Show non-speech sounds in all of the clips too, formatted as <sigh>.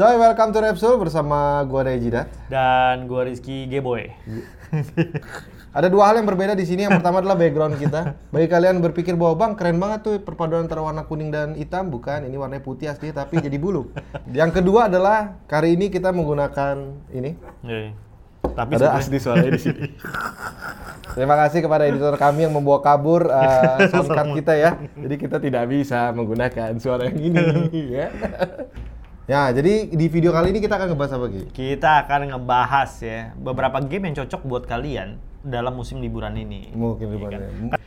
So, welcome to Repsul bersama gua Daya Jidat. Dan gua Rizky Gboy. <laughs> Ada dua hal yang berbeda di sini. Yang pertama adalah background kita. Bagi kalian berpikir bahwa bang keren banget tuh perpaduan antara warna kuning dan hitam, bukan? Ini warnanya putih asli tapi jadi bulu. <laughs> Yang kedua adalah kali ini kita menggunakan ini. Iya. Tapi Ada asli suaranya di sini. <laughs> Terima kasih kepada editor kami yang membawa kabur uh, soundcard kita ya. Jadi kita tidak bisa menggunakan suara yang ini. ya. Ya, jadi di video kali ini kita akan ngebahas apa Ki? kita akan ngebahas ya beberapa game yang cocok buat kalian dalam musim liburan ini. Mungkin Iya depannya. kan?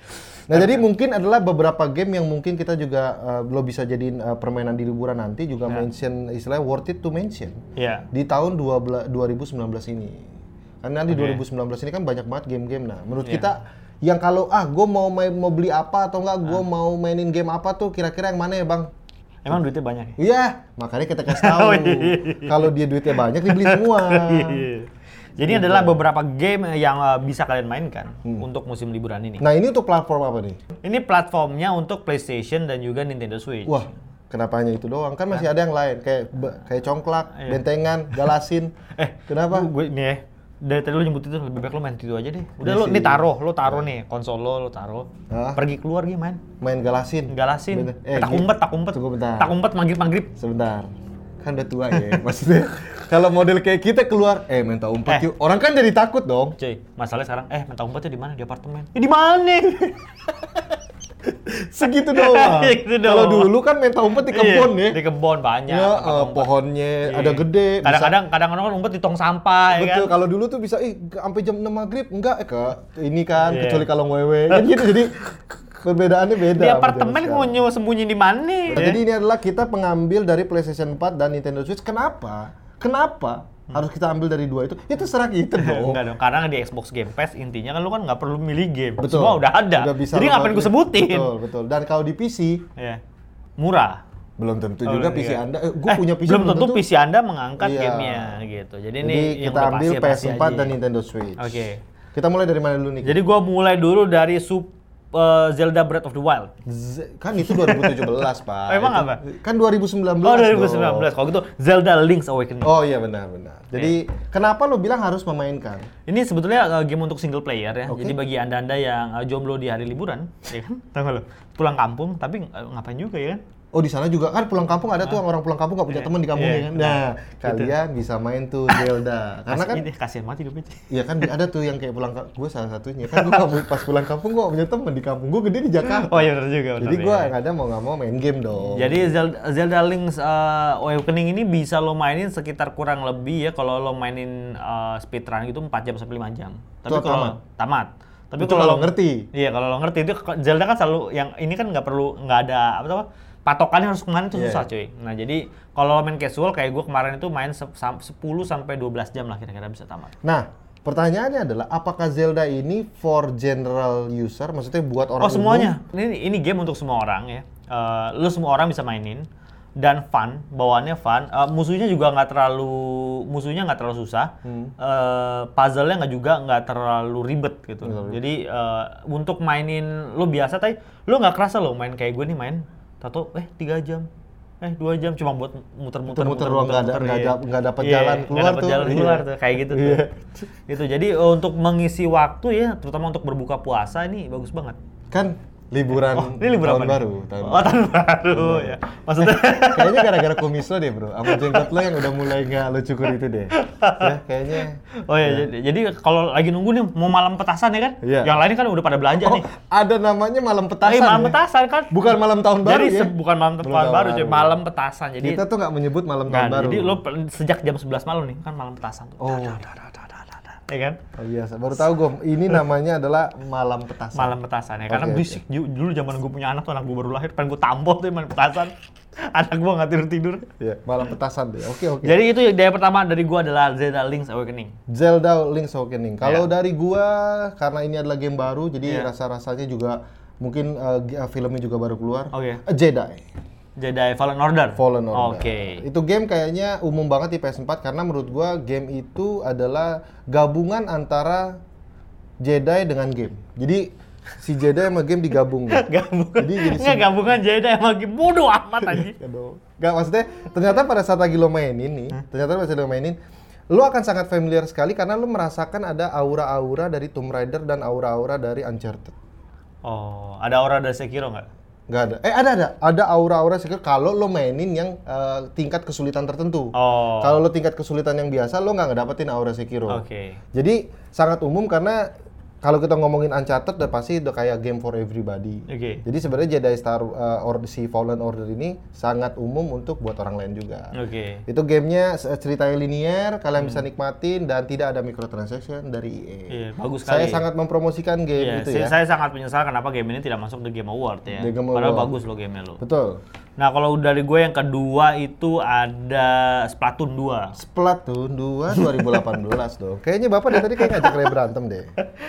Nah, jadi mungkin adalah beberapa game yang mungkin kita juga uh, lo bisa jadiin uh, permainan di liburan nanti juga Ya. mention istilahnya worth it to mention Iya. di tahun 12 2019 ini. Karena di Oke. 2019 ini kan banyak banget game-game. Nah, menurut Iya. kita yang kalau ah gue mau main mau beli apa atau enggak Ah. gue mau mainin game apa tuh kira-kira yang mana ya, Bang? Emang duitnya banyak ya? Iya, makanya kita kasih <laughs> tahu. Oh, iya. kalau dia duitnya banyak dibeli <laughs> semua. Jadi adalah beberapa game yang uh, bisa kalian mainkan Hmm. untuk musim liburan ini. Nah, ini untuk platform apa nih? Ini platformnya untuk PlayStation dan juga Nintendo Switch. Wah, kenapa hanya itu doang? Kan masih ada yang lain kayak kayak congklak, Iya. bentengan, galasin. <laughs> Eh, kenapa? Gue nih ya, dari tadi lu nyebut itu lebih baik lu main itu aja deh. Udah lu sih. nih taruh, lu taruh nih konsol lo, lu taruh. Hah? Pergi keluar gitu main. Main galasin. Galasin. Bener. Eh, tak umpet, tak umpet. Tunggu bentar. Tak umpet manggil manggil. Sebentar. Kan udah tua ya. <laughs> Maksudnya kalau model kayak kita keluar, eh minta umpat Eh. yuk. Orang kan jadi takut dong. Cuy, masalahnya sekarang, eh minta umpetnya di mana? Di apartemen. Ya, di mana? <laughs> <laughs> Segitu doang. <laughs> Gitu Kalau doang. dulu kan minta umpat di kebun Iya, ya. Di kebun banyak. Ya, umpet. pohonnya Iya. ada gede. Kadang-kadang kadang-kadang kan umpet di tong sampah ya Betul, kan. kalau dulu tuh bisa, ih sampai jam 6 maghrib, enggak eh ke ini kan, Iya. kecuali kalau ngewe kan gitu, jadi perbedaannya beda. Di apartemen nyewa sembunyi di mana? Nah, ya? Jadi ini adalah kita pengambil dari PlayStation 4 dan Nintendo Switch. Kenapa? Kenapa harus kita ambil dari dua itu? Itu terserah kita <laughs> dong. Enggak dong, karena di Xbox Game Pass intinya kan lu kan nggak perlu milih game. Betul. Semua udah ada. Udah bisa Jadi ngapain gue sebutin? Betul, betul. Dan kalau di PC Ya. Murah. belum tentu Oh, juga iya. PC Anda. Eh, gue Eh, punya PC belum tentu PC Anda mengangkat Iya. gamenya gitu. Jadi, Jadi ini kita ambil pasti, pasti PS4 aja. dan Nintendo Switch. Oke. Kita mulai dari mana dulu nih? Jadi gua mulai dulu dari Sup eh, Zelda Breath of the Wild. Z- kan itu 2017, <laughs> Pak. Emang Itu- apa? Kan 2019. Oh, dong. 2019. Kalau gitu Zelda Link's Awakening. Oh iya benar benar. Jadi kenapa lo bilang harus memainkan? Ini sebetulnya eh, game untuk single player ya. Oke. Jadi bagi anda-anda yang eh, jomblo di hari liburan, <laughs> ya kan? Tahu lo? Pulang kampung tapi eh, ngapain juga ya kan? Oh di sana juga kan pulang kampung ada tuh yang orang pulang kampung nggak punya Iya, teman di kampungnya iya. kan. Nah, Gitu. kalian bisa main tuh Zelda. <laughs> Karena kan Ini kasihan mati hidupnya. Iya kan ada tuh yang kayak pulang gue salah satunya kan gue pas pulang kampung gue punya temen di kampung gue gede di Jakarta. Oh iya benar juga. benar, Jadi gue yang ada mau nggak mau main game dong. Jadi Zelda, Zelda Link's uh, Awakening ini bisa lo mainin sekitar kurang lebih ya kalau lo mainin uh, speedrun gitu 4 jam sampai 5 jam. Tapi kalau tamat. Tapi Itu kalau ngerti. Iya, kalau lo ngerti itu Zelda kan selalu yang ini kan nggak perlu nggak ada apa apa patokannya harus ke mana itu Iya. susah cuy. Nah, jadi kalau main casual kayak gue kemarin itu main se- sam- 10 sampai 12 jam lah kira-kira bisa tamat. Nah pertanyaannya adalah apakah Zelda ini for general user? Maksudnya buat orang Oh semuanya. Ini ini game untuk semua orang ya. Eh, lu semua orang bisa mainin dan fun, bawaannya fun. Eh, musuhnya juga nggak terlalu musuhnya nggak terlalu susah. Hmm. Eh, puzzle-nya nggak juga nggak terlalu ribet gitu. Ribet. Jadi eh, untuk mainin lu biasa tapi lu nggak kerasa lo main kayak gue nih main tato eh tiga jam eh dua jam cuma buat muter-muter Muter-muter doang, nggak ada- nggak iya. dap- nggak dapet Iya, jalan keluar dapet tuh. jalan Iya. tuh kayak gitu tuh. Iya. Itu jadi untuk mengisi waktu ya, terutama untuk berbuka puasa ini bagus banget. Kan liburan, Oh, ini liburan tahun apa nih? baru. Tahun oh, tahun baru ya. Maksudnya <laughs> kayaknya gara-gara kumis lo deh bro, sama jenggot lo yang udah mulai nggak lo cukur itu deh. Ya kayaknya. Oh ya, jadi, jadi kalau lagi nunggu nih mau malam petasan ya kan? Iya. Yang lain kan udah pada belanja Oh, nih. ada namanya malam petasan. Eh, malam ya? petasan kan? Bukan malam tahun baru Jadi ya? se- bukan malam tahun tahun baru, baru. malam petasan. Jadi Kita tuh nggak menyebut malam Nah, tahun baru. jadi lo sejak jam 11 malam nih kan malam petasan tuh. Oh. Ya kan? Oh, biasa. Baru tahu gue. Ini namanya adalah malam petasan. Malam petasan ya. Karena. Ju- Dulu zaman gue punya anak tuh anak gue baru lahir, pengen gue tampol tuh main petasan. <laughs> anak gue nggak tidur tidur. Iya, malam petasan deh. Oke oke. Jadi itu dari pertama dari gue adalah Zelda Link's Awakening. Zelda Link's Awakening. Kalau Iya. dari gua karena ini adalah game baru, jadi Iya. rasa-rasanya juga mungkin uh, filmnya juga baru keluar. Oke. A Jedi. Jedi Fallen Order. Fallen Order. Oke. Itu game kayaknya umum banget di PS4 karena menurut gua game itu adalah gabungan antara Jedi dengan game. Jadi Si Jedi sama game digabung. <laughs> Gabungan. Jadi jadi Nggak gabungan Jedi sama game bodoh amat anjing. <laughs> Aduh. Gak maksudnya ternyata pada saat lagi lo mainin nih, ternyata pada saat lo mainin, lo akan sangat familiar sekali karena lo merasakan ada aura-aura dari Tomb Raider dan aura-aura dari Uncharted. Oh, ada aura dari Sekiro nggak? Nggak ada. Eh ada ada. Ada aura-aura sih kalau lo mainin yang eh, tingkat kesulitan tertentu. Oh. Kalau lo tingkat kesulitan yang biasa, lo nggak ngedapetin aura Sekiro. Oke. Jadi sangat umum karena kalau kita ngomongin Uncharted udah pasti udah kayak game for everybody. Oke. Jadi sebenarnya Jedi Star uh, or si Fallen Order ini sangat umum untuk buat orang lain juga. Oke. Itu gamenya ceritanya linear, kalian bisa nikmatin dan tidak ada microtransaction dari EA. Iya, bagus Saya sekali. sangat mempromosikan game Iya, itu saya, ya. saya sangat menyesal kenapa game ini tidak masuk di Game Award ya. Di Game Padahal Award. bagus loh gamenya lo. Betul. Nah, kalau dari gue yang kedua itu ada Splatoon 2. Splatoon 2 2018 dong. Kayaknya Bapak dari tadi kayak ngajak Ray berantem deh.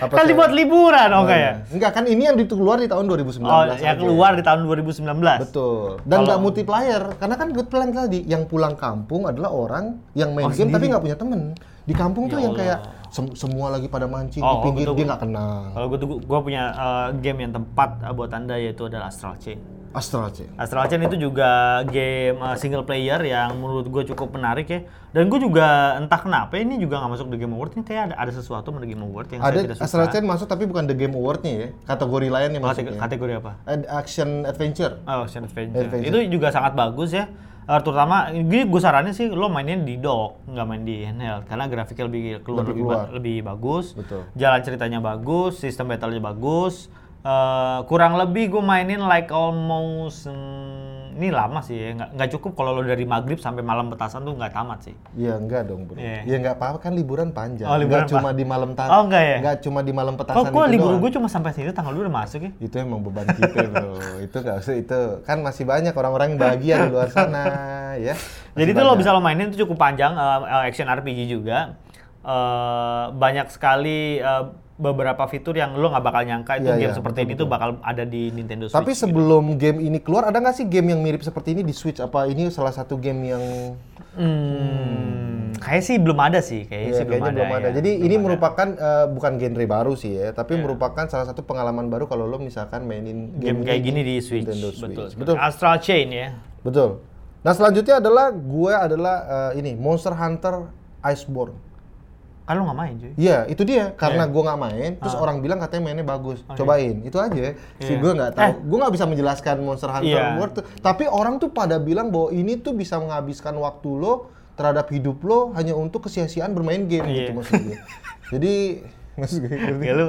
Apa Kan dibuat liburan oh, Oh, enggak ya? iya. Enggak kan ini yang keluar di tahun 2019 Oh, yang keluar di tahun 2019. Betul. Dan nggak multiplayer karena kan gue bilang tadi yang pulang kampung adalah orang yang main Oh, game tapi sendiri. nggak punya temen. Di kampung tuh Ya yang kayak Allah. Sem- semua lagi pada mancing di Oh, pinggir betul. dia nggak kenal. Kalau gue tuh gue punya uh, game yang tepat uh, buat anda yaitu adalah Astral Chain. Astral Chain. Astral Chain itu juga game uh, single player yang menurut gue cukup menarik ya. Dan gue juga entah kenapa ini juga nggak masuk di Game Award. Ini kayak ada ada sesuatu di Game Award yang saya Ada tidak suka. Astral Chain masuk tapi bukan The Game Award-nya ya. Kategori lain yang masuk Kategori, kategori apa? Ad- Action Adventure. Oh, Action Adventure. Adventure. Itu juga sangat bagus ya. Uh, terutama ini gue saranin sih lo mainin di dock, nggak main di handheld karena grafiknya lebih keluar Lebih lebih, ba- keluar. lebih bagus. Betul. Jalan ceritanya bagus, sistem battle-nya bagus. Uh, kurang lebih gue mainin like almost hmm, ini lama sih ya, nggak nggak cukup kalau lo dari maghrib sampai malam petasan tuh nggak tamat sih. Iya enggak dong bro. Iya. Ya enggak apa-apa kan liburan panjang. Oh, liburan Enggak cuma di malam ta- Oh, enggak ya? Enggak cuma di malam petasan gue itu libur doang. gue cuma sampai sini tanggal dua udah masuk ya? Itu emang beban kita bro. <laughs> itu nggak usah itu kan masih banyak orang-orang yang bahagia di luar sana ya. Jadi Masih itu lo bisa lo mainin itu cukup panjang, uh, action RPG juga. Uh, banyak sekali uh, beberapa fitur yang lo nggak bakal nyangka itu Iya, game iya, seperti betul, ini tuh bakal ada di Nintendo Switch. Tapi sebelum game ini keluar, ada nggak sih game yang mirip seperti ini di Switch? Apa ini salah satu game yang Hmm, kayak sih belum ada sih, kayaknya Ya, sih belum ada. belum ada. ya. Jadi Belum ini ada. merupakan eh, bukan genre baru sih ya, tapi Iya. merupakan salah satu pengalaman baru kalau lo misalkan mainin game ini kayak gini di Switch. Nintendo Betul. Switch. Betul. Astral Chain ya. Betul. Nah selanjutnya adalah gue adalah eh, ini Monster Hunter Iceborne. Kan nggak main cuy. Iya, itu dia. Karena Iya. gue nggak main, Ah. terus orang bilang katanya mainnya bagus. Cobain, itu aja. Si Iya. gue nggak tahu. Eh. Gue nggak bisa menjelaskan Monster Hunter Iya. World. Tapi orang tuh pada bilang bahwa ini tuh bisa menghabiskan waktu lo terhadap hidup lo hanya untuk kesia-siaan bermain game gitu Iya. maksud gue. <laughs> Jadi maksud gue. ngerti? Ya lu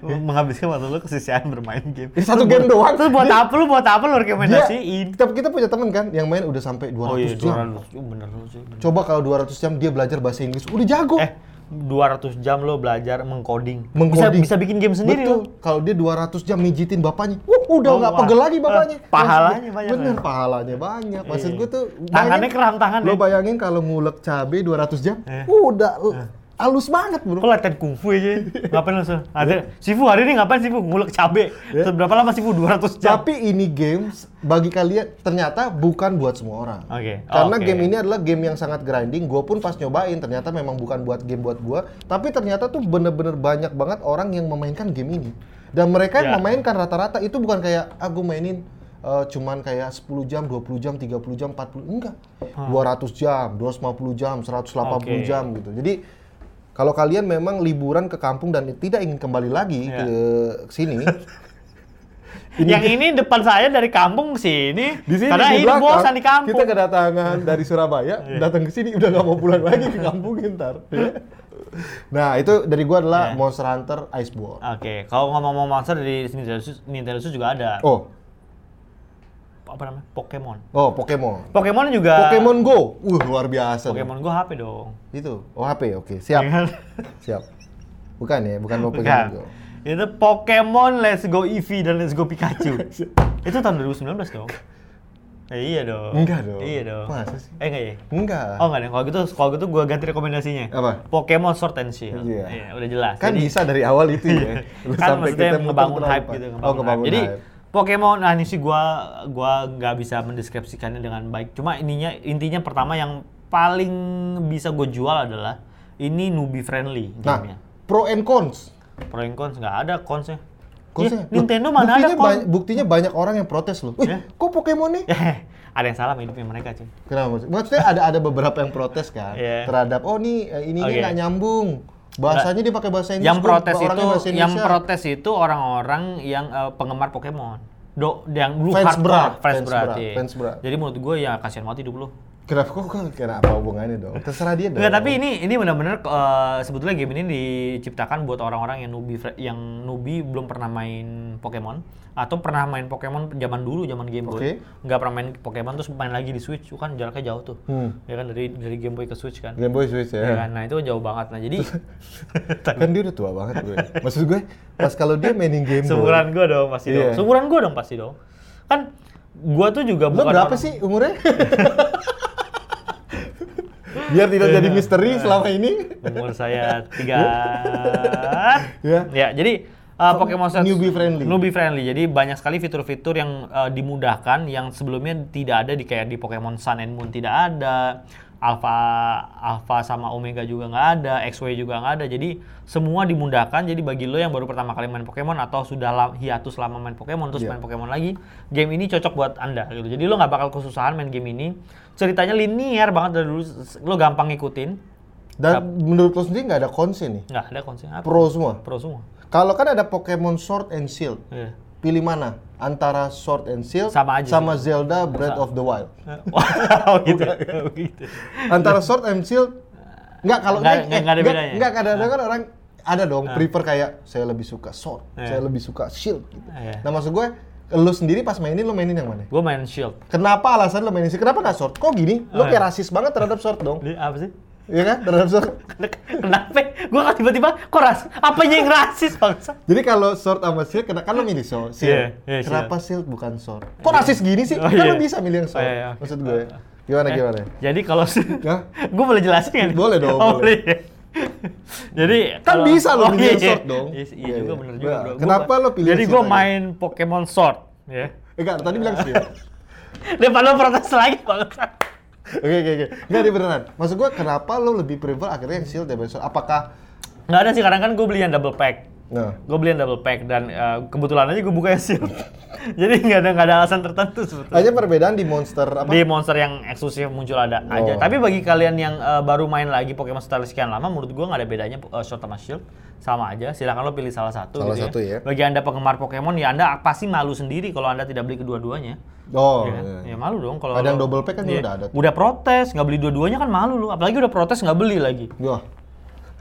menghabiskan waktu lu kesisian bermain game. Ya, satu Lu game buat- doang. Terus buat apa lu buat apa lu rekomendasiin? tapi kita punya temen kan yang main udah sampai 200 Oh iya, jam. 200. Oh, bener bener. Coba kalau 200 jam dia belajar bahasa Inggris, udah jago. Eh, 200 jam lo belajar mengcoding. Mengcoding. Bisa, bisa bikin game sendiri Betul. lo. Kalau dia 200 jam mijitin bapaknya, wah udah Oh, nggak wah. pegel lagi bapaknya. Eh, pahalanya Maksud- banyak Bener, ya. pahalanya banyak. Maksud Iya. gue tuh Tangannya bayangin- kram tangan Lo ya. bayangin kalau ngulek cabe 200 jam, Eh. udah l- halus banget bro. Kok latihan kungfu aja? Ngapain? Sur? Ada Sifu hari ini ngapain Sifu ngulek cabe? Ya. Terus Berapa lama Sifu 200 jam? Tapi ini games bagi kalian ternyata bukan buat semua orang. Oke. Oh, Karena oke. game ini adalah game yang sangat grinding. Gue pun pas nyobain ternyata memang bukan buat game buat gue. Tapi ternyata tuh bener-bener banyak banget orang yang memainkan game ini. Dan mereka yang Ya. memainkan rata-rata itu bukan kayak ah gue mainin eh, cuman kayak 10 jam, 20 jam, 30 jam, 40 enggak. 200 jam, 250 jam, 180 Oke. jam gitu. Jadi kalau kalian memang liburan ke kampung dan tidak ingin kembali lagi Ya. ke sini, <laughs> Yang ini depan saya dari kampung sini. di sini Karena di ini bosan di kampung. Kita kedatangan dari Surabaya, datang ke sini udah nggak mau pulang lagi ke kampung ntar. nah itu dari gua adalah Ya. Monster Hunter Iceborne. Oke, kalau ngomong-ngomong monster Switch, Nintendo Switch juga ada. Oh, Apa namanya? Pokemon. oh Pokemon. Pokemon juga. Pokemon Go, uh luar biasa. Pokemon Go HP dong. Itu, oh HP, oke, siap, Iya siap. Bukan ya, bukan Pokemon Bukan. Go. Itu Pokemon Let's Go Eevee dan Let's Go Pikachu. <laughs> itu tahun 2019 dong. Eh, iya dong. Enggak dong. Iya dong. Masa sih? Eh enggak ya? Enggak. Oh enggak deh. Kalau gitu kalau gitu gua ganti rekomendasinya. Apa? Pokemon Sword and Shield. Iya. udah jelas. Kan Jadi- bisa dari awal itu ya. <laughs> Kan sampai maksudnya kita muter ngebangun hype pas. gitu, Oh, ngebangun ngebangun hype. Jadi hype. Pokemon, nah ini sih gua gua nggak bisa mendeskripsikannya dengan baik. Cuma ininya intinya pertama yang paling bisa gue jual adalah ini newbie friendly Nah, gamenya. pro and cons. Pro and cons nggak ada consnya. Kok Iya, saya- Nintendo Loh, mana ada buktinya, kon- ba- buktinya banyak orang yang protes loh. Wih, Ya. kok Pokemon nih? <laughs> Ada yang salah hidupnya mereka cuy. Kenapa? maksud- Maksudnya ada ada beberapa yang protes kan Iya. terhadap oh nih eh, Oke. nggak nyambung. Bahasanya dia pakai bahasa Inggris. yang protes orangnya itu bahasa yang protes itu orang-orang yang eh, penggemar Pokemon. Do yang dulu Fans hardcore, berat, fans, fans berat, berat, iya. fans berat. Jadi menurut gue ya kasihan banget hidup lu. Kenapa kok kok- kenapa hubungannya dong? Terserah dia dong. Enggak, tapi ini ini benar-benar eh, sebetulnya game ini diciptakan buat orang-orang yang fre- yang newbie belum pernah main Pokemon atau pernah main Pokemon zaman dulu zaman Game Boy. Oke. Nggak pernah main Pokemon terus main lagi di Switch, kan jaraknya jauh tuh. Hmm. Ya kan dari dari Game Boy ke Switch kan. Game Boy Switch Ya ya. kan? Nah, itu jauh banget. Nah, jadi <laughs> kan dia udah tua banget gue. Maksud gue pas kalau dia mainin Game Boy. Seumuran gue dong pasti Iya. dong. Seumuran gue dong pasti dong. Kan gue tuh juga Lo bukan berapa orang- sih umurnya? <laughs> Biar tidak jadi misteri selama ini. Umur saya tiga. <laughs> Ya. ya, jadi uh, Pokemon Set Newbie friendly. Newbie friendly. Jadi banyak sekali fitur-fitur yang uh, dimudahkan yang sebelumnya tidak ada di kayak di Pokemon Sun and Moon tidak ada. Alpha Alpha sama Omega juga nggak ada, XY juga nggak ada. Jadi semua dimudahkan. Jadi bagi lo yang baru pertama kali main Pokemon atau sudah la- hiatus lama main Pokemon terus Iya. main Pokemon lagi, game ini cocok buat anda gitu. Jadi lo nggak bakal kesusahan main game ini. Ceritanya linear banget dari dulu, lo gampang ngikutin. Dan menurut lo sendiri nggak ada konsen nih? Nggak ada konsep apa. Pro semua. Pro semua. Kalau kan ada Pokemon Sword and Shield. Iya. Pilih mana? Antara Sword and Shield Sama aja sama Zelda Breath of the Wild. <laughs> Wow, gitu. gitu. Antara Sword and Shield Enggak kalau Nggak- eh, nggak- nggak ada nggak- bedanya. Nggak kadang-kadang kan orang ada dong prefer kayak saya lebih suka Sword, Iya. saya lebih suka Shield gitu. Iya. Nah, maksud gue lu sendiri pas mainin lu mainin yang mana? Gue main Shield. Kenapa alasan lu mainin Shield? Kenapa nggak Sword? Kok gini? Lu Oh, kayak rasis banget terhadap Sword dong. Apa sih? Iya kan? Terhadap Sword. Kenapa? Gue kan tiba-tiba kok ras? Apanya yang rasis bangsa? Jadi kalau Sword sama Shield, kena- kan lu milih Sword. Shield. Iya, iya, Kenapa Shield bukan Sword? Kok rasis gini sih? Oh, kan iya. lu bisa milih yang Sword. Oh, iya, iya. Maksud gue. Gimana Eh, gimana? Jadi kalau <laughs> gue boleh jelasin nih? Boleh dong, Oh, boleh. boleh. <laughs> Jadi Kan kalau- bisa lo Oh, milih iya, yang Sword dong. Iya, iya Iya, juga iya. bener juga Nah, bro. kenapa Gua- lo pilih Jadi gue main Pokemon Sword, ya. Eh, enggak, tadi bilang Shield. <laughs> Daripada lo protes lagi bangsa. Oke oke oke. Enggak dia beneran. Maksud gua kenapa lo lebih prefer akhirnya yang shield daripada sword? Apakah Nggak ada sih, kadang kan gue beli yang double pack. Nah Gue beli yang double pack dan eh, kebetulan aja gue buka yang shield. <laughs> Jadi nggak ada nggak ada alasan tertentu sebetulnya. hanya perbedaan di monster apa? Di monster yang eksklusif muncul ada aja. Oh. Tapi bagi kalian yang eh, baru main lagi Pokemon Style sekian lama, menurut gua nggak ada bedanya uh, Sword sama Shield. Sama aja, silakan lo pilih salah satu Salah gitu satu ya. Bagi Anda penggemar Pokemon ya Anda pasti malu sendiri kalau Anda tidak beli kedua-duanya. Oh. Kan? iya. Ya malu dong kalau Ada yang lo- double pack kan Iya. udah ada tuh. Udah protes, nggak beli dua-duanya kan malu lu. Apalagi udah protes nggak beli lagi. Wah.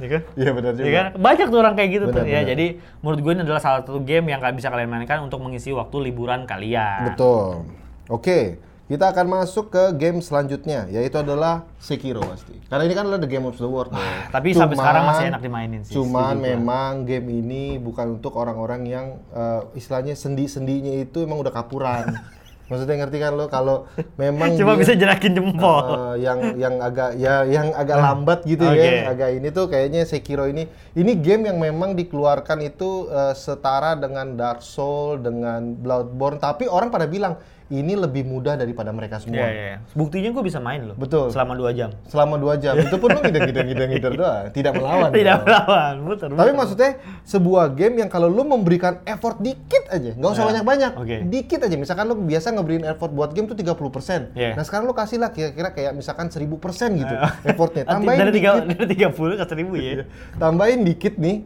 Iya kan? Iya benar juga. Iya kan? Banyak tuh orang kayak gitu tuh. Benar, Ya, benar. jadi menurut gue ini adalah salah satu game yang kalian bisa kalian mainkan untuk mengisi waktu liburan kalian. Betul. Oke, kita akan masuk ke game selanjutnya yaitu adalah Sekiro pasti. Karena ini kan adalah the game of the world. dong. Tapi sampai sekarang masih enak dimainin sih, Cuman memang game ini bukan untuk orang-orang yang eh, istilahnya sendi-sendinya itu emang udah kapuran. <laughs> Maksudnya ngerti kan lo kalau <laughs> memang Cuma dia- bisa jerakin jempol. Eh, yang yang agak ya yang agak lambat gitu Oke. ya agak ini tuh kayaknya Sekiro ini ini game yang memang dikeluarkan itu eh, setara dengan Dark Soul dengan Bloodborne tapi orang pada bilang ini lebih mudah daripada mereka Iya, semua iya. iya. Buktinya gue bisa main loh. Betul. Selama 2 jam. selama dua jam itu pun lo ngideng-ngideng doang <laughs> tidak melawan Tidak gitu. melawan, muter. tapi muter. maksudnya sebuah game yang kalau lu memberikan effort dikit aja, nggak usah Ya, banyak-banyak, oke. dikit aja. Misalkan lu biasa ngeberiin effort buat game tuh 30%. Iya. Nah sekarang lu kasih lah kira-kira kayak misalkan 1000% gitu Ya. effortnya. Tambahin dari tiga, dikit, dari 30 ke 1000 ya. tambahin dikit nih,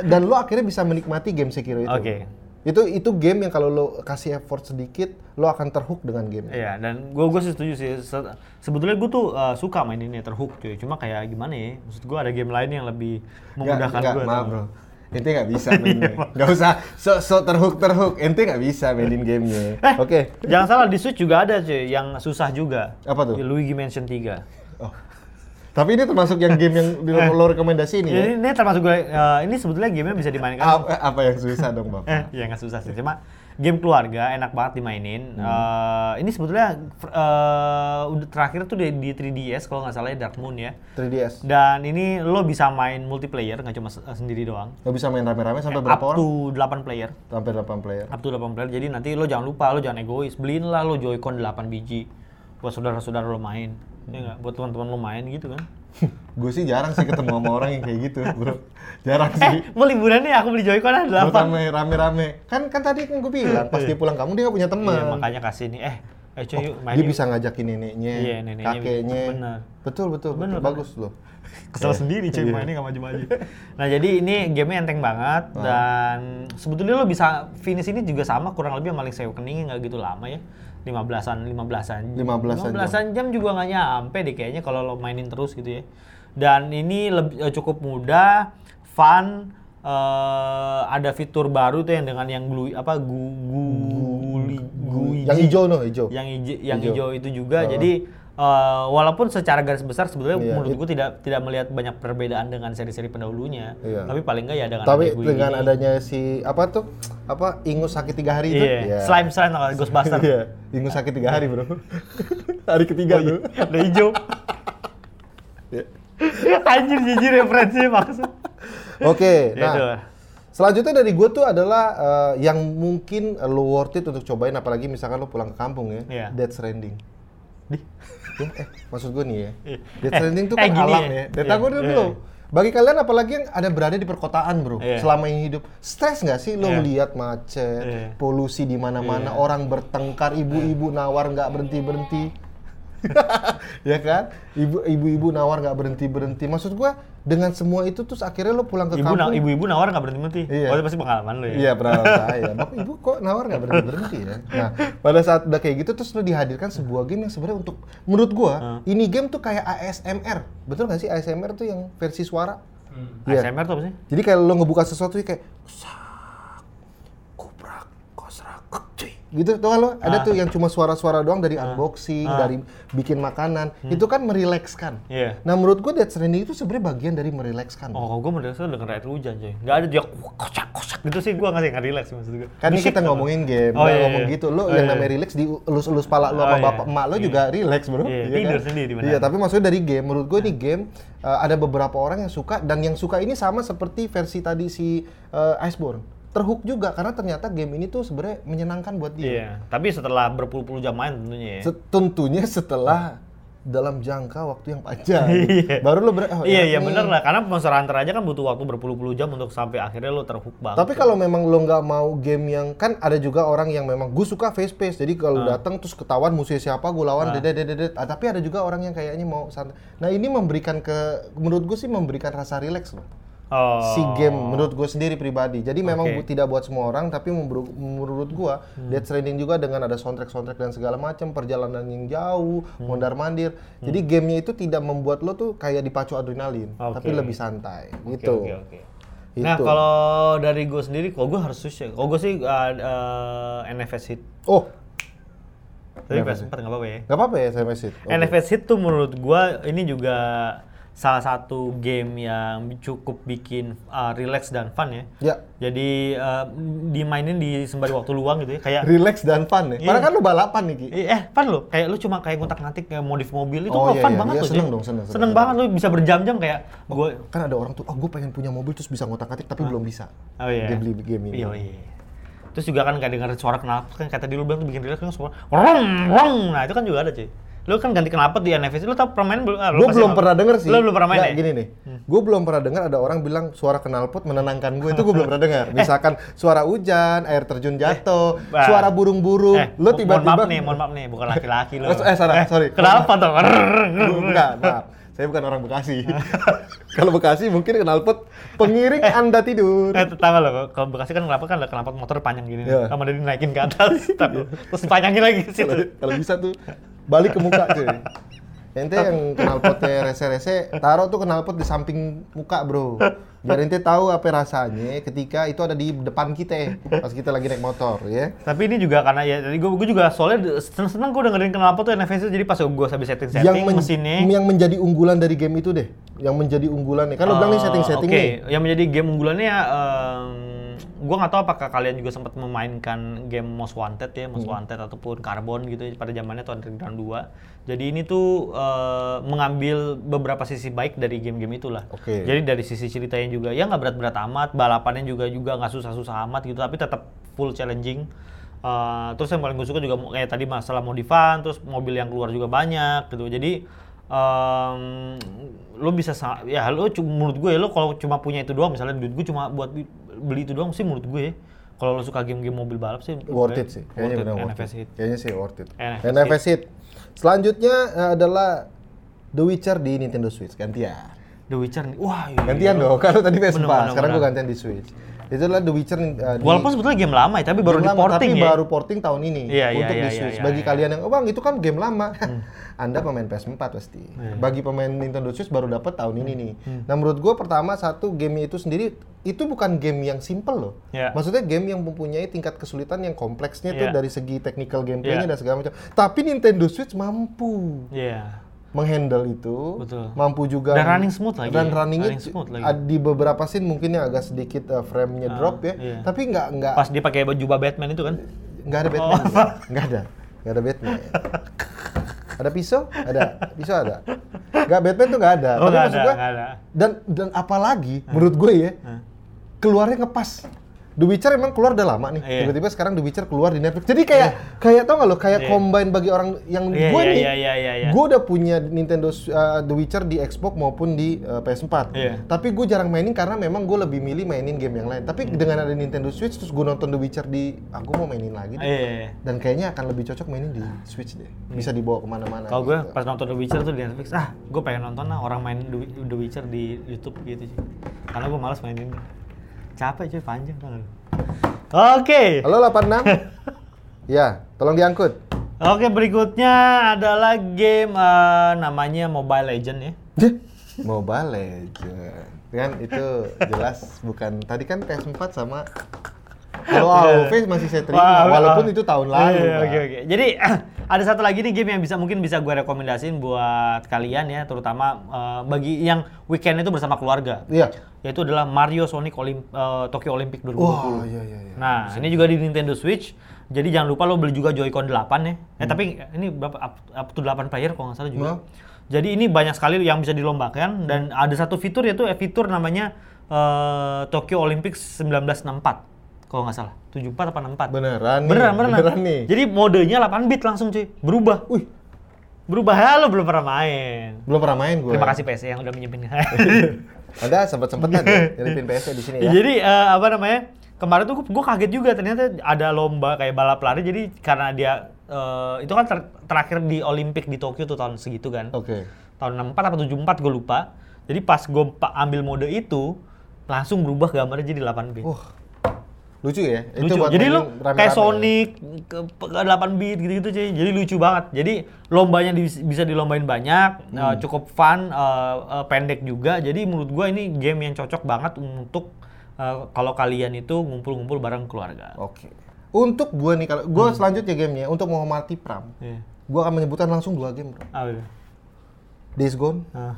dan lu akhirnya bisa menikmati game Sekiro itu. Oke. Itu itu game yang kalau lu kasih effort sedikit, lu akan terhook dengan game. Iya, dan gue gue setuju sih. Se- sebetulnya gue tuh uh, suka main ini terhook cuy. Cuma kayak gimana ya? Maksud gue ada game lain yang lebih memudahkan gue. maaf bro. Ente nggak bisa <laughs> mainnya. Nggak usah so, so terhook terhook. Ente nggak bisa mainin gamenya. Eh, Oke. Jangan salah di Switch juga ada cuy yang susah juga. Apa tuh? Luigi Mansion 3. Oh. Tapi ini termasuk yang game yang di <laughs> lo rekomendasi ini ya? Ini, ini termasuk gue uh, ini sebetulnya gamenya bisa dimainkan. Apa, apa yang susah dong bang? Eh, ya nggak susah sih. Cuma game keluarga enak banget dimainin. Eh, ini sebetulnya eh, udah terakhir tuh di, di 3DS kalau nggak salah ya Dark Moon ya. 3DS. Dan ini lo bisa main multiplayer nggak cuma se- sendiri doang. Lo bisa main rame-rame sampai berapa Up orang? to 8 player. Sampai 8 player. Up to 8 player. Jadi nanti lo jangan lupa, lo jangan egois. Beliin lah lo Joy-Con 8 biji buat saudara-saudara lo main. Ya nggak? Buat teman-teman lo main gitu kan. <laughs> Gue sih jarang sih ketemu sama orang yang kayak gitu, bro. Jarang Eh, sih. mau liburan nih aku beli Joy-Con ada delapan. Rame rame-rame. Kan kan tadi kan gue bilang pas dia pulang kamu dia gak punya teman. Iya, makanya kasih nih. Eh, eh cuy yuk main dia yuk. bisa ngajakin neneknya, Iya, neneknya. kakeknya. Bener. Betul betul, betul. Bener, bagus loh. <laughs> Kesel sendiri cuy Iya. mainnya gak maju-maju. <laughs> Nah jadi ini gamenya enteng banget Ah. dan sebetulnya lo bisa finish ini juga sama kurang lebih sama Link's Awakening nggak gitu lama ya. 15-an, 15-an. 15-an 15-an jam juga nggak nyampe deh kayaknya kalau lo mainin terus gitu ya. Dan ini lebih, eh, cukup mudah, fun, eh, ada fitur baru tuh yang dengan yang glue apa gu, gu, guli, guiji. Yang hijau no, hijau. yang hijau, yang Hijau. hijau itu juga. Jadi eh, walaupun secara garis besar sebetulnya Iya, menurut gue tidak tidak melihat banyak perbedaan dengan seri-seri pendahulunya. Iya. Tapi paling enggak ya dengan Tapi dengan ini. adanya si apa tuh? Apa Ingus sakit tiga hari itu? Iya. Slime slime atau Ghostbuster. Iya, Ingus sakit tiga hari bro. <laughs> hari ketiga tuh. Ada hijau. Iya. Anjir jijik referensinya maksud. Oke, Ya, itu. nah selanjutnya dari gue tuh adalah eh, yang mungkin lo worth it untuk cobain, apalagi misalkan lo pulang ke kampung ya, Iya. Death Stranding. Di. Ya, eh, maksud gue nih ya, Iya. Death Eh, Stranding tuh eh, kan alam ya. ya. Data Iya, gue dulu belum. Bagi kalian apalagi yang ada berada di perkotaan bro, Iya. selama ini hidup, stres nggak sih lo Iya. ngeliat macet, Iya. polusi di mana-mana, orang bertengkar, ibu-ibu nawar nggak berhenti berhenti, <laughs> ya kan? Ibu ibu-ibu nawar nggak berhenti berhenti. Maksud gua dengan semua itu terus akhirnya lo pulang ke Ibu kampung. ibu-ibu nawar nggak berhenti berhenti. Iya. Oh itu pasti pengalaman lo ya. Iya pernah <laughs> saya. Bapak ibu kok nawar nggak berhenti berhenti ya? Nah pada saat udah kayak gitu terus lo dihadirkan sebuah game yang sebenarnya untuk menurut gua ini game tuh kayak ASMR betul nggak sih ASMR tuh yang versi suara? Iya. ASMR tuh apa sih? Jadi kalau lo ngebuka sesuatu kayak Gitu tuh kan lo ada tuh yang cuma suara-suara doang dari unboxing, dari bikin makanan. Itu kan merilekskan. Iya. Nah menurut gua Death Stranding itu sebenarnya bagian dari merilekskan. Oh, gue merasa denger air hujan coy. Nggak ada dia kocak kocak gitu sih. Gue nggak sih nggak relax maksud gue. Kan ini kita ngomongin game, Oh, nggak iya, ngomong iya. gitu. Lo Oh, yang iya, namanya iya. relax di elus-elus pala lo Oh, sama iya. bapak emak lo juga relax bro. Iya, Iya tidur kan? sendiri, benar. Iya, tapi maksudnya dari game, menurut gue ini game uh, ada beberapa orang yang suka dan yang suka ini sama seperti versi tadi si uh, Iceborne. Terhook juga karena ternyata game ini tuh sebenarnya menyenangkan buat dia. Iya. Tapi setelah berpuluh-puluh jam main tentunya ya. Tentunya setelah dalam jangka waktu yang panjang. <laughs> Iya. Baru lo ber oh, iya iya bener lah karena Monster Hunter aja kan butuh waktu berpuluh-puluh jam untuk sampai akhirnya lo terhook banget. Tapi kalau memang lo nggak mau game yang kan ada juga orang yang memang gue suka face pace. Jadi kalau Ah. datang terus ketahuan musuhnya siapa gue lawan dedet dedet dedet. Ah, tapi ada juga orang yang kayaknya mau santai. Nah ini memberikan ke menurut gue sih memberikan rasa rileks loh. Oh. Si game menurut gue sendiri pribadi. Jadi memang bu- tidak buat semua orang tapi menurut gue Hmm. Death Stranding juga dengan ada soundtrack soundtrack dan segala macam perjalanan yang jauh Hmm. mondar mandir. Jadi gamenya itu tidak membuat lo tuh kayak dipacu adrenalin Oke. tapi lebih santai Oke, gitu. Oke. Nah Itu. kalau dari gue sendiri, kalau gue harus ya. Kalau gue sih uh, uh, NFS hit. Oh Tapi NFS PS4 nggak apa-apa ya. nggak apa-apa ya SMS it. Oke. NFS hit tuh menurut gua ini juga salah satu game yang cukup bikin uh, relax dan fun ya. Ya, Jadi uh, dimainin di sembari waktu luang gitu ya. Kayak relax dan fun ya. Iya. Karena kan lu balapan nih, Ki. Eh, fun lo, kayak lu cuma kayak ngutak-ngatik kayak modif mobil itu Oh, iya, fun iya. banget Iya, loh. seneng dong, seneng, seneng, Seneng banget lu bisa berjam-jam kayak gue. Kan ada orang tuh, oh gue pengen punya mobil terus bisa ngotak-ngatik tapi belum bisa. Oh iya. Dia beli game ini. Iya, iya. Terus juga kan kayak denger suara knalpot kan kata dulu bilang tuh bikin relax kan suara rong rong. Nah, itu kan juga ada, cuy. Lu kan ganti knalpot di NFC, lu tau permain belum? Ah, lu Gue belum pernah denger sih. Lu belum pernah main Nggak, ya? Gini nih, gue belum pernah dengar ada orang bilang suara knalpot menenangkan gue itu gue belum pernah dengar. <laughs> Misalkan suara hujan, air terjun jatuh, Bah. suara burung-burung, Eh, lo mo- tiba-tiba Mohon maaf nih, mohon maaf nih, bukan laki-laki lu. <laughs> Eh, salah, sorry. Kenapa tuh? Bukan, <laughs> maaf. Saya bukan orang Bekasi. Kalau Bekasi mungkin knalpot pengiring Anda tidur. Eh, tahu lo, kalau Bekasi kan kenapa kan ada kenapa motor panjang gini, Iya. sama dia dinaikin ke atas, tapi- terus dipanjangin lagi kalau kalau bisa tuh balik ke muka cuy. <laughs> Ente yang knalpotnya rese-rese, taruh tuh knalpot di samping muka bro. Biar ente tahu apa rasanya ketika itu ada di depan kita pas kita lagi naik motor ya. Tapi ini juga karena ya, jadi gue, gue juga soalnya seneng-seneng gue dengerin kenapa tuh NFC jadi pas gue habis setting-setting Yang, men- mesinnya. yang menjadi unggulan dari game itu deh, yang menjadi unggulan nih. Kan lo bilang nih Eh, setting-setting Oke, nih. yang menjadi game unggulannya ya, gue nggak tahu apakah kalian juga sempat memainkan game Most Wanted ya, Hmm. Most Wanted ataupun Carbon gitu ya, pada zamannya tahun Underground 2. Jadi ini tuh eh, mengambil beberapa sisi baik dari game-game itulah. Oke. Jadi dari sisi ceritanya juga ya nggak berat-berat amat, balapannya juga juga nggak susah-susah amat gitu, tapi tetap full challenging. Eh, terus yang paling gue suka juga kayak tadi masalah modifan, terus mobil yang keluar juga banyak gitu. Jadi em, lu bisa sa- ya cu- menurut gue lu kalau cuma punya itu doang misalnya duit gue cuma buat beli itu doang sih menurut gue ya. kalau lu suka game-game mobil balap sih worth it sih kayaknya benar worth it. Hit. kayaknya sih worth it. NFS NFS hit selanjutnya eh, adalah The Witcher di Nintendo Switch. Gantian. The Witcher nih. Wah iya. gantian dong <laughs> kalau tadi PS4 Bener, bener, sekarang gue gantian di Switch itu adalah The Witcher eh, di walaupun sebetulnya game lama ya tapi baru game di lama, porting tapi ya baru porting tahun ini Iya, iya, untuk iya, di iya, Switch. iya, Bagi iya. Hmm. kalian yang, oh bang itu kan game lama, <laughs> Anda pemain PS4 pasti. Iya. Bagi pemain Nintendo Switch baru dapat tahun ini nih. Hmm. Nah menurut gue pertama satu game itu sendiri itu bukan game yang simple loh. Iya. Maksudnya game yang mempunyai tingkat kesulitan yang kompleksnya tuh Iya. dari segi technical gameplaynya Iya. dan segala macam. Tapi Nintendo Switch mampu Iya. Menghandle itu, Betul. mampu juga Dan running smooth lagi Dan ya. runningnya Running smooth lagi. di beberapa scene mungkin yang agak sedikit uh, frame-nya drop ya, iya. tapi nggak nggak pas dia pakai baju Batman itu kan Nggak ada Batman. Nggak ada. Nggak ada Batman. ada pisau? Ada. Pisau ada. Nggak Batman tuh nggak ada. Oh, Tapi maksud ada, gua, ada. dan dan apalagi menurut gue ya, keluarnya ngepas. The Witcher emang keluar udah lama nih. Iya. Tiba-tiba sekarang The Witcher keluar di Netflix. Jadi kayak kayak tau nggak lo kayak combine bagi orang yang Iya, gue iya, nih. iya, iya, iya, iya. Gue udah punya Nintendo uh, The Witcher di Xbox maupun di uh, PS4. Iya. Tapi gue jarang mainin karena memang gue lebih milih mainin game yang lain. Tapi dengan ada Nintendo Switch terus gue nonton The Witcher di, aku mau mainin lagi. deh. Iya, iya, iya. Dan kayaknya akan lebih cocok mainin di Switch deh. Bisa dibawa ke mana-mana. Kalau gue gitu. pas nonton The Witcher tuh di Netflix, ah gue pengen nonton lah orang main The The Witcher di YouTube gitu sih. Karena gue malas mainin. Capek cuy, panjang kan. Oke. Halo 86. <laughs> ya, tolong diangkut. Oke, berikutnya adalah game eh, namanya Mobile Legend ya. <laughs> Mobile Legend. Kan itu jelas bukan tadi kan PS4 sama kalau AOV masih saya terima walaupun itu tahun lalu. Iya, oke. Jadi <clears throat> ada satu lagi nih game yang bisa mungkin bisa gue rekomendasiin buat kalian ya, terutama eh, bagi yang weekend itu bersama keluarga. Iya. Yaitu adalah Mario Sonic Olim- eh, Tokyo Olympic 2020. Wah, iya iya iya. Nah, ini juga di Nintendo Switch. Jadi jangan lupa lo beli juga Joy-Con 8 ya. Eh tapi ini berapa up, up to 8 player kalau nggak salah juga. Hmm. Jadi ini banyak sekali yang bisa dilombakan dan ada satu fitur yaitu fitur namanya eh, Tokyo Olympics 1964 kalau nggak salah. 74 apa 64? Beneran nih. Beneran, beneran. Beneran nih. Jadi modenya 8 bit langsung cuy. Berubah. Wih, Berubah ya lo belum pernah main. belum pernah main gue. Terima kasih PC yang udah minjemin. <laughs> Ada sempat-sempetan ya nyelipin PS di sini ya. Jadi eh, apa namanya? Kemarin tuh gue kaget juga ternyata ada lomba kayak balap lari. Jadi karena dia eh, itu kan ter- terakhir di Olimpik di Tokyo tuh tahun segitu kan. Oke. Tahun 64 atau 74 gue lupa. Jadi pas gue ambil mode itu langsung berubah gambarnya jadi 8 bit. Wah. Lucu ya. lucu. buat Jadi lu rame-rame kayak ya? Sonic ke, ke 8 bit gitu-gitu cuy. Jadi lucu banget. Jadi lombanya di- bisa dilombain banyak, Hmm. eh, cukup fun, eh, eh, pendek juga. Jadi menurut gua ini game yang cocok banget untuk eh, kalau kalian itu ngumpul-ngumpul bareng keluarga. Oke. Untuk gue nih kalau gue Hmm. selanjutnya gamenya untuk multi pram, Iya. gue akan menyebutkan langsung dua game. Bro. Ah, iya. Days Gone, Ah.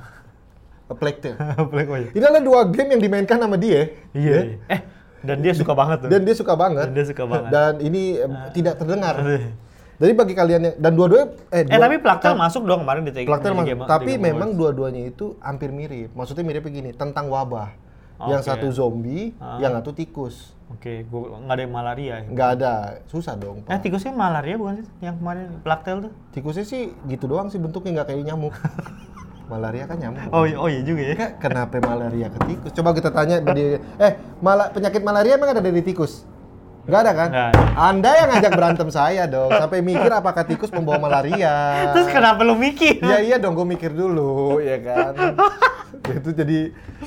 A Plague Tale. <laughs> Black aja. Ini adalah dua game yang dimainkan sama dia. Iya. iya. Eh, dan dia suka banget tuh. Dan dia suka banget. Dan dia suka banget. Dan ini em, tidak terdengar. Jadi bagi kalian yang dan dua-duanya eh, Eh, dua- tapi Plaktel masuk dong kemarin di Plaktel masuk. game- Tapi Game memang dua-duanya itu hampir mirip. Maksudnya mirip begini, tentang wabah. Yang Oke. satu zombie, Ah. yang satu tikus. Oke, gua nggak ada yang malaria ya. Nggak ada, susah dong. Eh, Pak. tikusnya malaria bukan sih yang kemarin Plaktel tuh? Tikusnya sih gitu doang sih bentuknya nggak kayak nyamuk. <laughs> malaria kan nyamuk. Oh, iya- oh iya juga ya. Kak, kenapa malaria ke tikus? Coba kita tanya di eh mala, penyakit malaria emang ada dari tikus? Nggak ada kan? Ada. Anda yang ngajak berantem saya dong, sampai mikir apakah tikus membawa malaria. <laughs> Terus kenapa lu mikir? Ya iya dong, gue mikir dulu, ya kan. <laughs> <laughs> itu jadi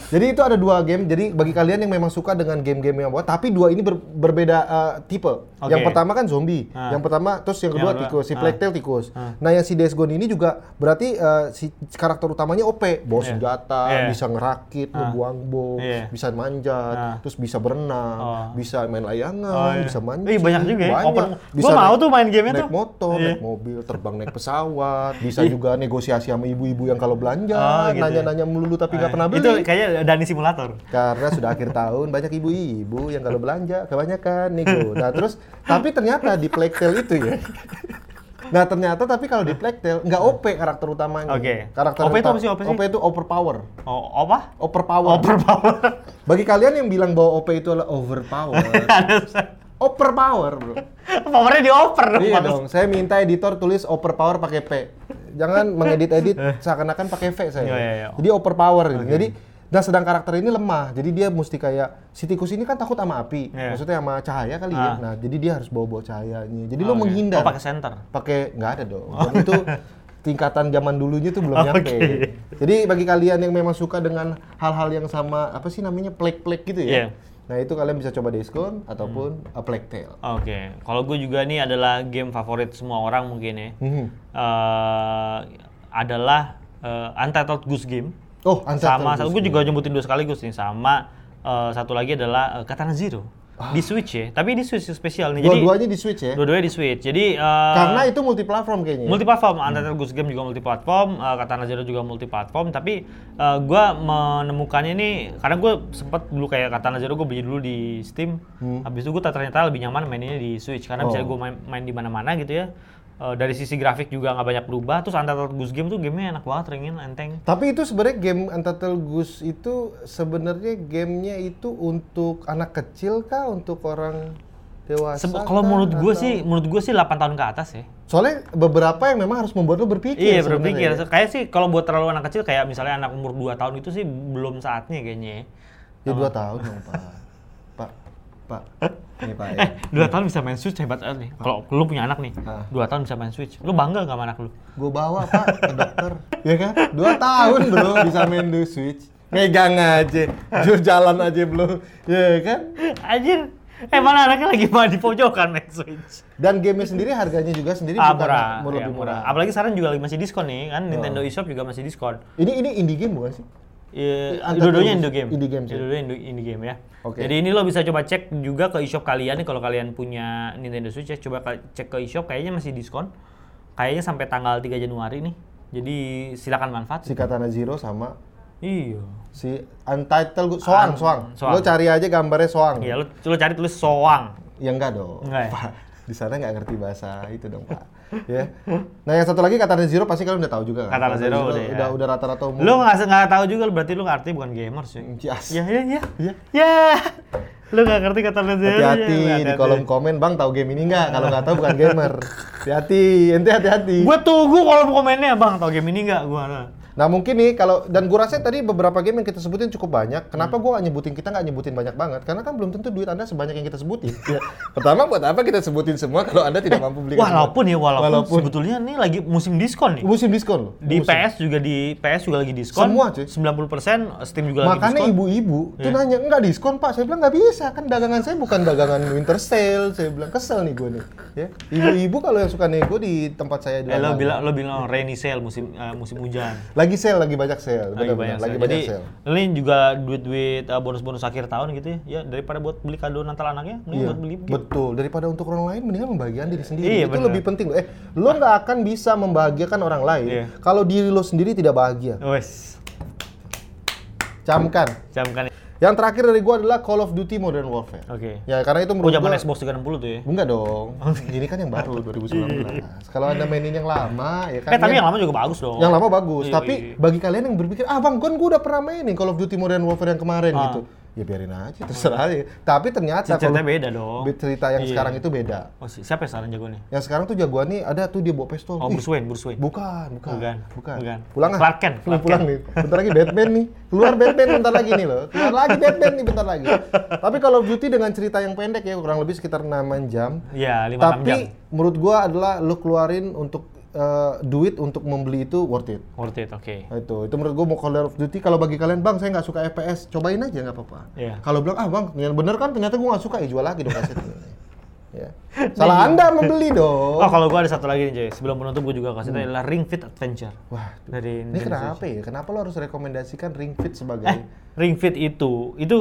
jadi itu ada dua game. Jadi bagi kalian yang memang suka dengan game-game yang buat, tapi dua ini ber- berbeda uh, tipe. Oke. Yang pertama kan zombie, Ah. yang pertama terus yang kedua Yang tikus, si ah. Plague Tale tikus. Ah. Nah yang si Days Gone ini juga berarti uh, si karakter utamanya OP, bawa Iya. senjata, Iya. bisa ngerakit, ngebuang bom, Iya. bisa manjat, Ah. terus bisa berenang, Oh. bisa main layangan, Oh, iya. bisa mancing. Ih, banyak juga ya. banyak. Open- Bisa Gua mau naik- tuh main gamenya naik tuh. motor, Iya. naik mobil, terbang naik pesawat, bisa juga negosiasi sama ibu-ibu yang kalau belanja, Oh, gitu ya. nanya-nanya melulu tapi nggak pernah beli. Itu kayaknya Dani simulator. Karena sudah akhir tahun banyak ibu-ibu yang kalau belanja kebanyakan nego. Nah terus tapi ternyata di Plague Tale itu ya. Nah ternyata tapi kalau di Tale nggak OP karakter utamanya. Oke. Karakter OP itu apa sih, OP sih? OP itu overpower. Oh, apa? Overpower. Overpower. Bagi kalian yang bilang bahwa OP itu adalah overpower. <laughs> overpower bro. Powernya dioper dong. iya dong. Saya minta editor tulis overpower pakai P. jangan <laughs> mengedit-edit seakan-akan pakai V saya. Iya, iya, iya. Jadi overpower gitu. Jadi dan sedang karakter ini lemah. Jadi dia mesti kayak si tikus ini kan takut sama api. Iya. Maksudnya sama cahaya kali ya. Ah. Nah, jadi dia harus bawa-bawa cahayanya. Jadi lo Oke. menghindar. Oh, pakai center. pakai nggak ada dong. Dan itu tingkatan zaman dulunya tuh belum <laughs> nyampe. Oke. Jadi bagi kalian yang memang suka dengan hal-hal yang sama apa sih namanya plek-plek gitu ya. Iya. Nah, itu kalian bisa coba diskon ataupun Hmm. a Plague Tale. Oke, kalau gue juga nih adalah game favorit semua orang mungkin ya. Mhm. Eh, adalah eh, Untitled Goose Game. Oh, Untitled sama Goose gue juga nyebutin dua sekaligus nih sama eh, satu lagi adalah eh, Katana Zero di Switch ya. Tapi di Switch spesial nih. Jadi Dua-duanya di Switch ya. dua-duanya di Switch. Jadi eh, Karena itu multiplatform kayaknya. ya? multiplatform, Untitled Goose Game juga multiplatform, uh, Katana Zero juga multiplatform, tapi uh, gua menemukannya ini karena gue sempet dulu kayak Katana Zero gue beli dulu di Steam, habis itu gue ternyata lebih nyaman mainnya di Switch karena bisa Hmm. Oh. gue main, main di mana-mana gitu ya. Uh, dari sisi grafik juga nggak banyak berubah, terus Untitled Goose Game tuh gamenya enak banget, ringin, enteng. Tapi itu sebenarnya game Untitled Goose itu sebenarnya gamenya itu untuk anak kecil kah untuk orang dewasa? Sebe- Kalau menurut gue sih, menurut gue sih 8 tahun ke atas ya. Soalnya beberapa yang memang harus membuat lo berpikir. Iya berpikir. ya. Kayak sih kalau buat terlalu anak kecil kayak misalnya anak umur 2 tahun itu sih belum saatnya kayaknya. ya. Ya dua tahun dong. Pak, <laughs> pak. Ini pak ya. Eh, dua tahun bisa main Switch hebat banget nih. Kalau lu punya anak nih, Ah. dua tahun bisa main Switch. Lu bangga gak sama anak lu? Gue bawa pak ke dokter. <laughs> ya kan? Dua tahun bro bisa main di Switch. Megang aja, jur jalan aja belum. Ya kan? Anjir, eh mana anaknya lagi mau di pojokan main Switch? Dan gamenya sendiri harganya juga sendiri Ah, murah, murah, iya, lebih murah. Apalagi sekarang juga lagi masih diskon nih, kan Nintendo Oh. eShop juga masih diskon. Ini ini indie game bukan sih? Iya, dua-duanya Indo game. indie game sih. Dua-duanya Indo- indie game ya. Oke. Jadi ini lo bisa coba cek juga ke eShop kalian nih kalau kalian punya Nintendo Switch ya. Coba cek ke eShop kayaknya masih diskon. Kayaknya sampai tanggal 3 Januari nih. Jadi silakan manfaat. Si Katana Zero sama Iya. si Untitled. Soang, Soang. Soang. Lo cari aja gambarnya Soang. Iya, lo, lo cari tulis soang. Ya enggak dong. Enggak ya? Di sana nggak ngerti bahasa itu dong, Pak. ya. Nah, yang satu lagi Katana Zero pasti kalian udah tahu juga kan? Katana Zero udah ya. udah, udah rata-rata umum. Lo nggak nggak tahu juga berarti lo ngerti bukan gamer sih. Yes. Ya ya ya. Iya. Ya. Lo nggak ngerti kata lo Hati-hati di kolom komen, Bang tahu game ini nggak? Kalau nggak tahu bukan gamer. <laughs> Hati-hati, ente hati-hati. Gue tunggu kolom komennya bang. Tau game ini nggak? Gua. Nah mungkin nih kalau dan gua rasa tadi beberapa game yang kita sebutin cukup banyak. Kenapa gua nggak nyebutin kita nggak nyebutin banyak banget? Karena kan belum tentu duit anda sebanyak yang kita sebutin. <laughs> Ya. Pertama buat apa kita sebutin semua kalau anda tidak mampu beli? Walaupun ya walaupun, Walaupun. sebetulnya ini lagi musim diskon nih. musim diskon loh. Di Musim. PS juga di PS juga lagi diskon. Semua, cuy. 90% Steam juga lagi Makanya diskon. ibu-ibu tuh Iya. nanya enggak diskon pak. Saya bilang nggak bisa kan dagangan saya bukan dagangan winter sale. Saya bilang kesel nih gue nih. Ya ibu-ibu kalau yang suka nego di tempat saya Eh, lo bilang lo bilang rainy sale musim eh, musim hujan. lagi sale lagi banyak sale. lagi banyak lagi sale. banyak Jadi sale. ini juga duit-duit uh, bonus-bonus akhir tahun gitu ya. Ya daripada buat beli kado Natal anaknya, mending Iya, buat beli game. betul. Daripada untuk orang lain, mendingan membahagiakan diri sendiri. Iya, itu benar. lebih penting. Eh, lo nggak akan bisa membahagiakan orang lain Iya. kalau diri lo sendiri tidak bahagia. Wes, Camkan. camkan. Yang terakhir dari gua adalah Call of Duty Modern Warfare. Oke. Ya, karena itu Oh, menurut zaman gua Xbox 360 tuh ya. Enggak dong. <laughs> Ini kan yang baru 2019. Kalau Anda mainin yang lama ya kan. Eh, tapi yang, yang lama juga bagus dong. yang lama bagus. Iya, tapi iya. bagi kalian yang berpikir, "Ah, Bang, kan gua udah pernah mainin Call of Duty Modern Warfare yang kemarin Ah. gitu." Ya biarin aja, terserah aja. Tapi ternyata kalau beda dong. cerita yang Iya. sekarang itu beda. Oh, si- siapa yang sekarang jagonya? Yang sekarang tuh jagoan nih ada tuh dia bawa pistol. Oh, Bruce Wayne, Bruce Wayne. Bukan, bukan. Bukan, Bukan. bukan. Pulang ah. Clark Kent, Clark pulang nih. Bentar lagi Batman nih. Keluar Batman bentar lagi nih loh. Keluar lagi Batman nih bentar lagi. Tapi kalau Duty dengan cerita yang pendek ya kurang lebih sekitar 6 jam. Iya, 5 jam. Tapi menurut gua adalah lu keluarin untuk eh, duit untuk membeli itu worth it. Worth it, oke. Nah, itu, itu menurut gua mau Call of Duty kalau bagi kalian bang saya nggak suka FPS, cobain aja nggak apa-apa. Iya. Kalau bilang ah bang, yang bener kan ternyata gua nggak suka, ya jual lagi dong kasetnya. <laughs> ya. Salah anda membeli dong. Oh, kalau gua ada satu lagi nih, Joy. Sebelum penutup gua juga kasih tahu adalah Ring Fit Adventure. Wah, Dari ini kenapa ya? Kenapa lo harus rekomendasikan Ring Fit sebagai Eh, Ring Fit itu, itu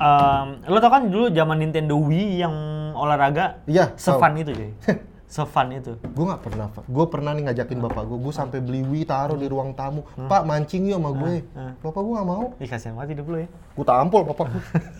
um, lo tau kan dulu zaman Nintendo Wii yang olahraga Iya, sefun itu, Joy. <laughs> sefun itu. gue nggak pernah gue pernah nih ngajakin bapak gue gue sampai beli Wii taruh di ruang tamu Hmm. pak mancing yuk sama gue Ah, ah. bapak gue nggak mau Ih, kasihan banget hidup ya. gue tampol bapak gue <laughs>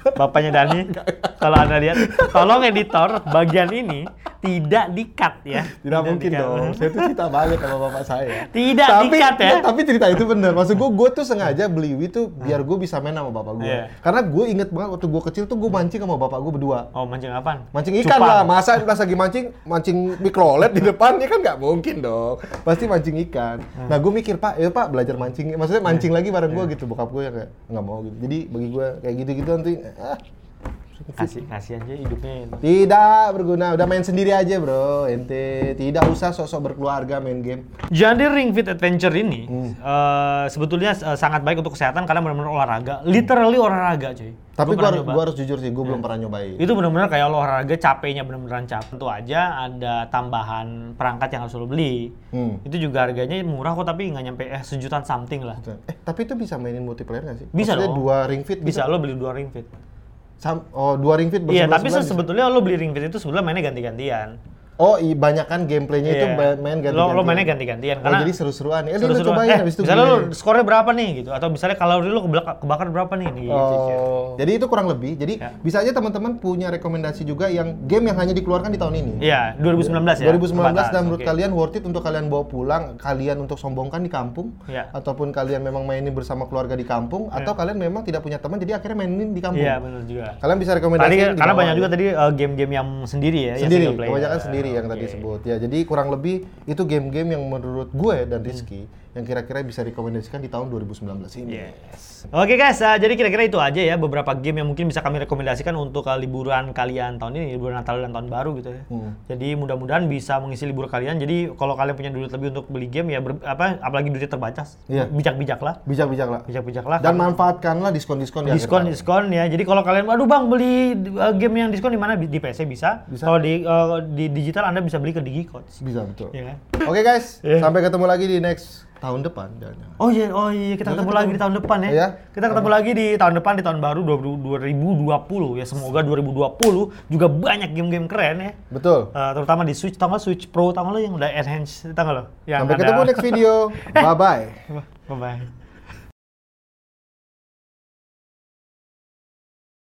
Bapaknya Dani, kalau Anda lihat, tolong editor bagian ini tidak di-cut ya. Tidak mungkin di-cut. dong. Saya tuh cerita banget sama bapak saya. Tidak tapi, di-cut ya. tapi cerita itu bener. Maksud gue, gue tuh sengaja beli Wii tuh biar gue bisa main sama bapak gue. Iya. Karena gue inget banget waktu gue kecil tuh gue mancing sama bapak gue berdua. Oh, mancing apaan? Mancing ikan Cupang. lah, masa pas lagi mancing, mancing mikrolet di depan, ya kan nggak mungkin dong. Pasti mancing ikan. Hmm. Nah gue mikir, Pak, ya Pak belajar mancing. Maksudnya mancing lagi bareng Iya. gue gitu. Bokap gue ya kayak nggak mau gitu. Jadi bagi gue kayak gitu-gitu nanti, ah, <laughs> Kasih kasih aja hidupnya itu. tidak berguna. Udah main sendiri aja bro, ente. Tidak usah sosok berkeluarga main game. Jadi Ring Fit Adventure ini Hmm. eh, sebetulnya eh, sangat baik untuk kesehatan karena benar-benar olahraga, literally olahraga cuy. Tapi Gua gue pernah harus, nyoba. gua harus jujur sih, gue belum pernah nyobain. Itu benar-benar kayak lo olahraga capeknya benar-benar capek. Tentu aja ada tambahan perangkat yang harus lo beli. Hmm. Itu juga harganya murah kok tapi nggak nyampe eh sejutaan something lah. Eh, tapi itu bisa mainin multiplayer nggak sih? Bisa Maksudnya dong. dua ring fit Bisa lo beli dua Ring Fit. Sam- oh, dua ring fit Iya, tapi bisa? sebetulnya lo beli Ring Fit itu sebetulnya mainnya ganti-gantian. Oh, i- banyak kan gameplaynya itu Iya. main ganti Lo, lo mainnya ganti-gantian Oh, jadi seru-seruan. Eh, lu seru-seruan. cobain Eh, habis itu misalnya lo skornya berapa nih gitu atau misalnya kalori lo kebakar, berapa nih nih gitu. Oh, jadi itu kurang lebih. Jadi Ya. bisa aja teman-teman punya rekomendasi juga yang game yang hanya dikeluarkan di tahun ini. Iya, 2019 ya. 2019 dan Terbatas, menurut oke. kalian worth it untuk kalian bawa pulang, kalian untuk sombongkan di kampung, Iya. ataupun kalian memang mainin bersama keluarga di kampung, atau kalian memang tidak punya teman jadi akhirnya mainin di kampung. Iya, benar juga. Kalian bisa Tadi di karena banyak ya. juga tadi uh, game-game yang sendiri ya, sendiri, yang single player. kebanyakan sendiri yang tadi Oke. sebut. Ya, jadi kurang lebih itu game-game yang menurut gue dan Hmm. Yang kira-kira bisa rekomendasikan di tahun 2019 ini. Yes. Oke guys, uh, jadi kira-kira itu aja ya beberapa game yang mungkin bisa kami rekomendasikan untuk uh, liburan kalian tahun ini, liburan Natal dan tahun baru gitu ya. Hmm. Jadi mudah-mudahan bisa mengisi libur kalian. Jadi kalau kalian punya duit lebih untuk beli game ya ber- apa apalagi duitnya terbatas, Iya. bijak-bijaklah. Bijak-bijak lah. Bijak-bijaklah. Dan manfaatkanlah diskon-diskon di akhir diskon tahun. diskon ya. Jadi kalau kalian aduh Bang beli uh, game yang diskon di mana di PC bisa. Bisa. Kalau di uh, di digital Anda bisa beli ke Digicodes. Bisa betul. Ya kan? Oke guys, Iya. sampai ketemu lagi di next tahun depan. Oh iya, oh iya kita ketemu lagi di tahun depan ya. Iya. Kita ketemu lagi di tahun depan di tahun baru 20- 2020 ya. Semoga 2020 juga banyak game-game keren ya. Betul. Eh, terutama di Switch, tau nggak Switch Pro, tau nggak lo yang udah enhance, tau nggak lo? Yang Sampai ada- ketemu next video. Bye <laughs> bye. Bye-bye.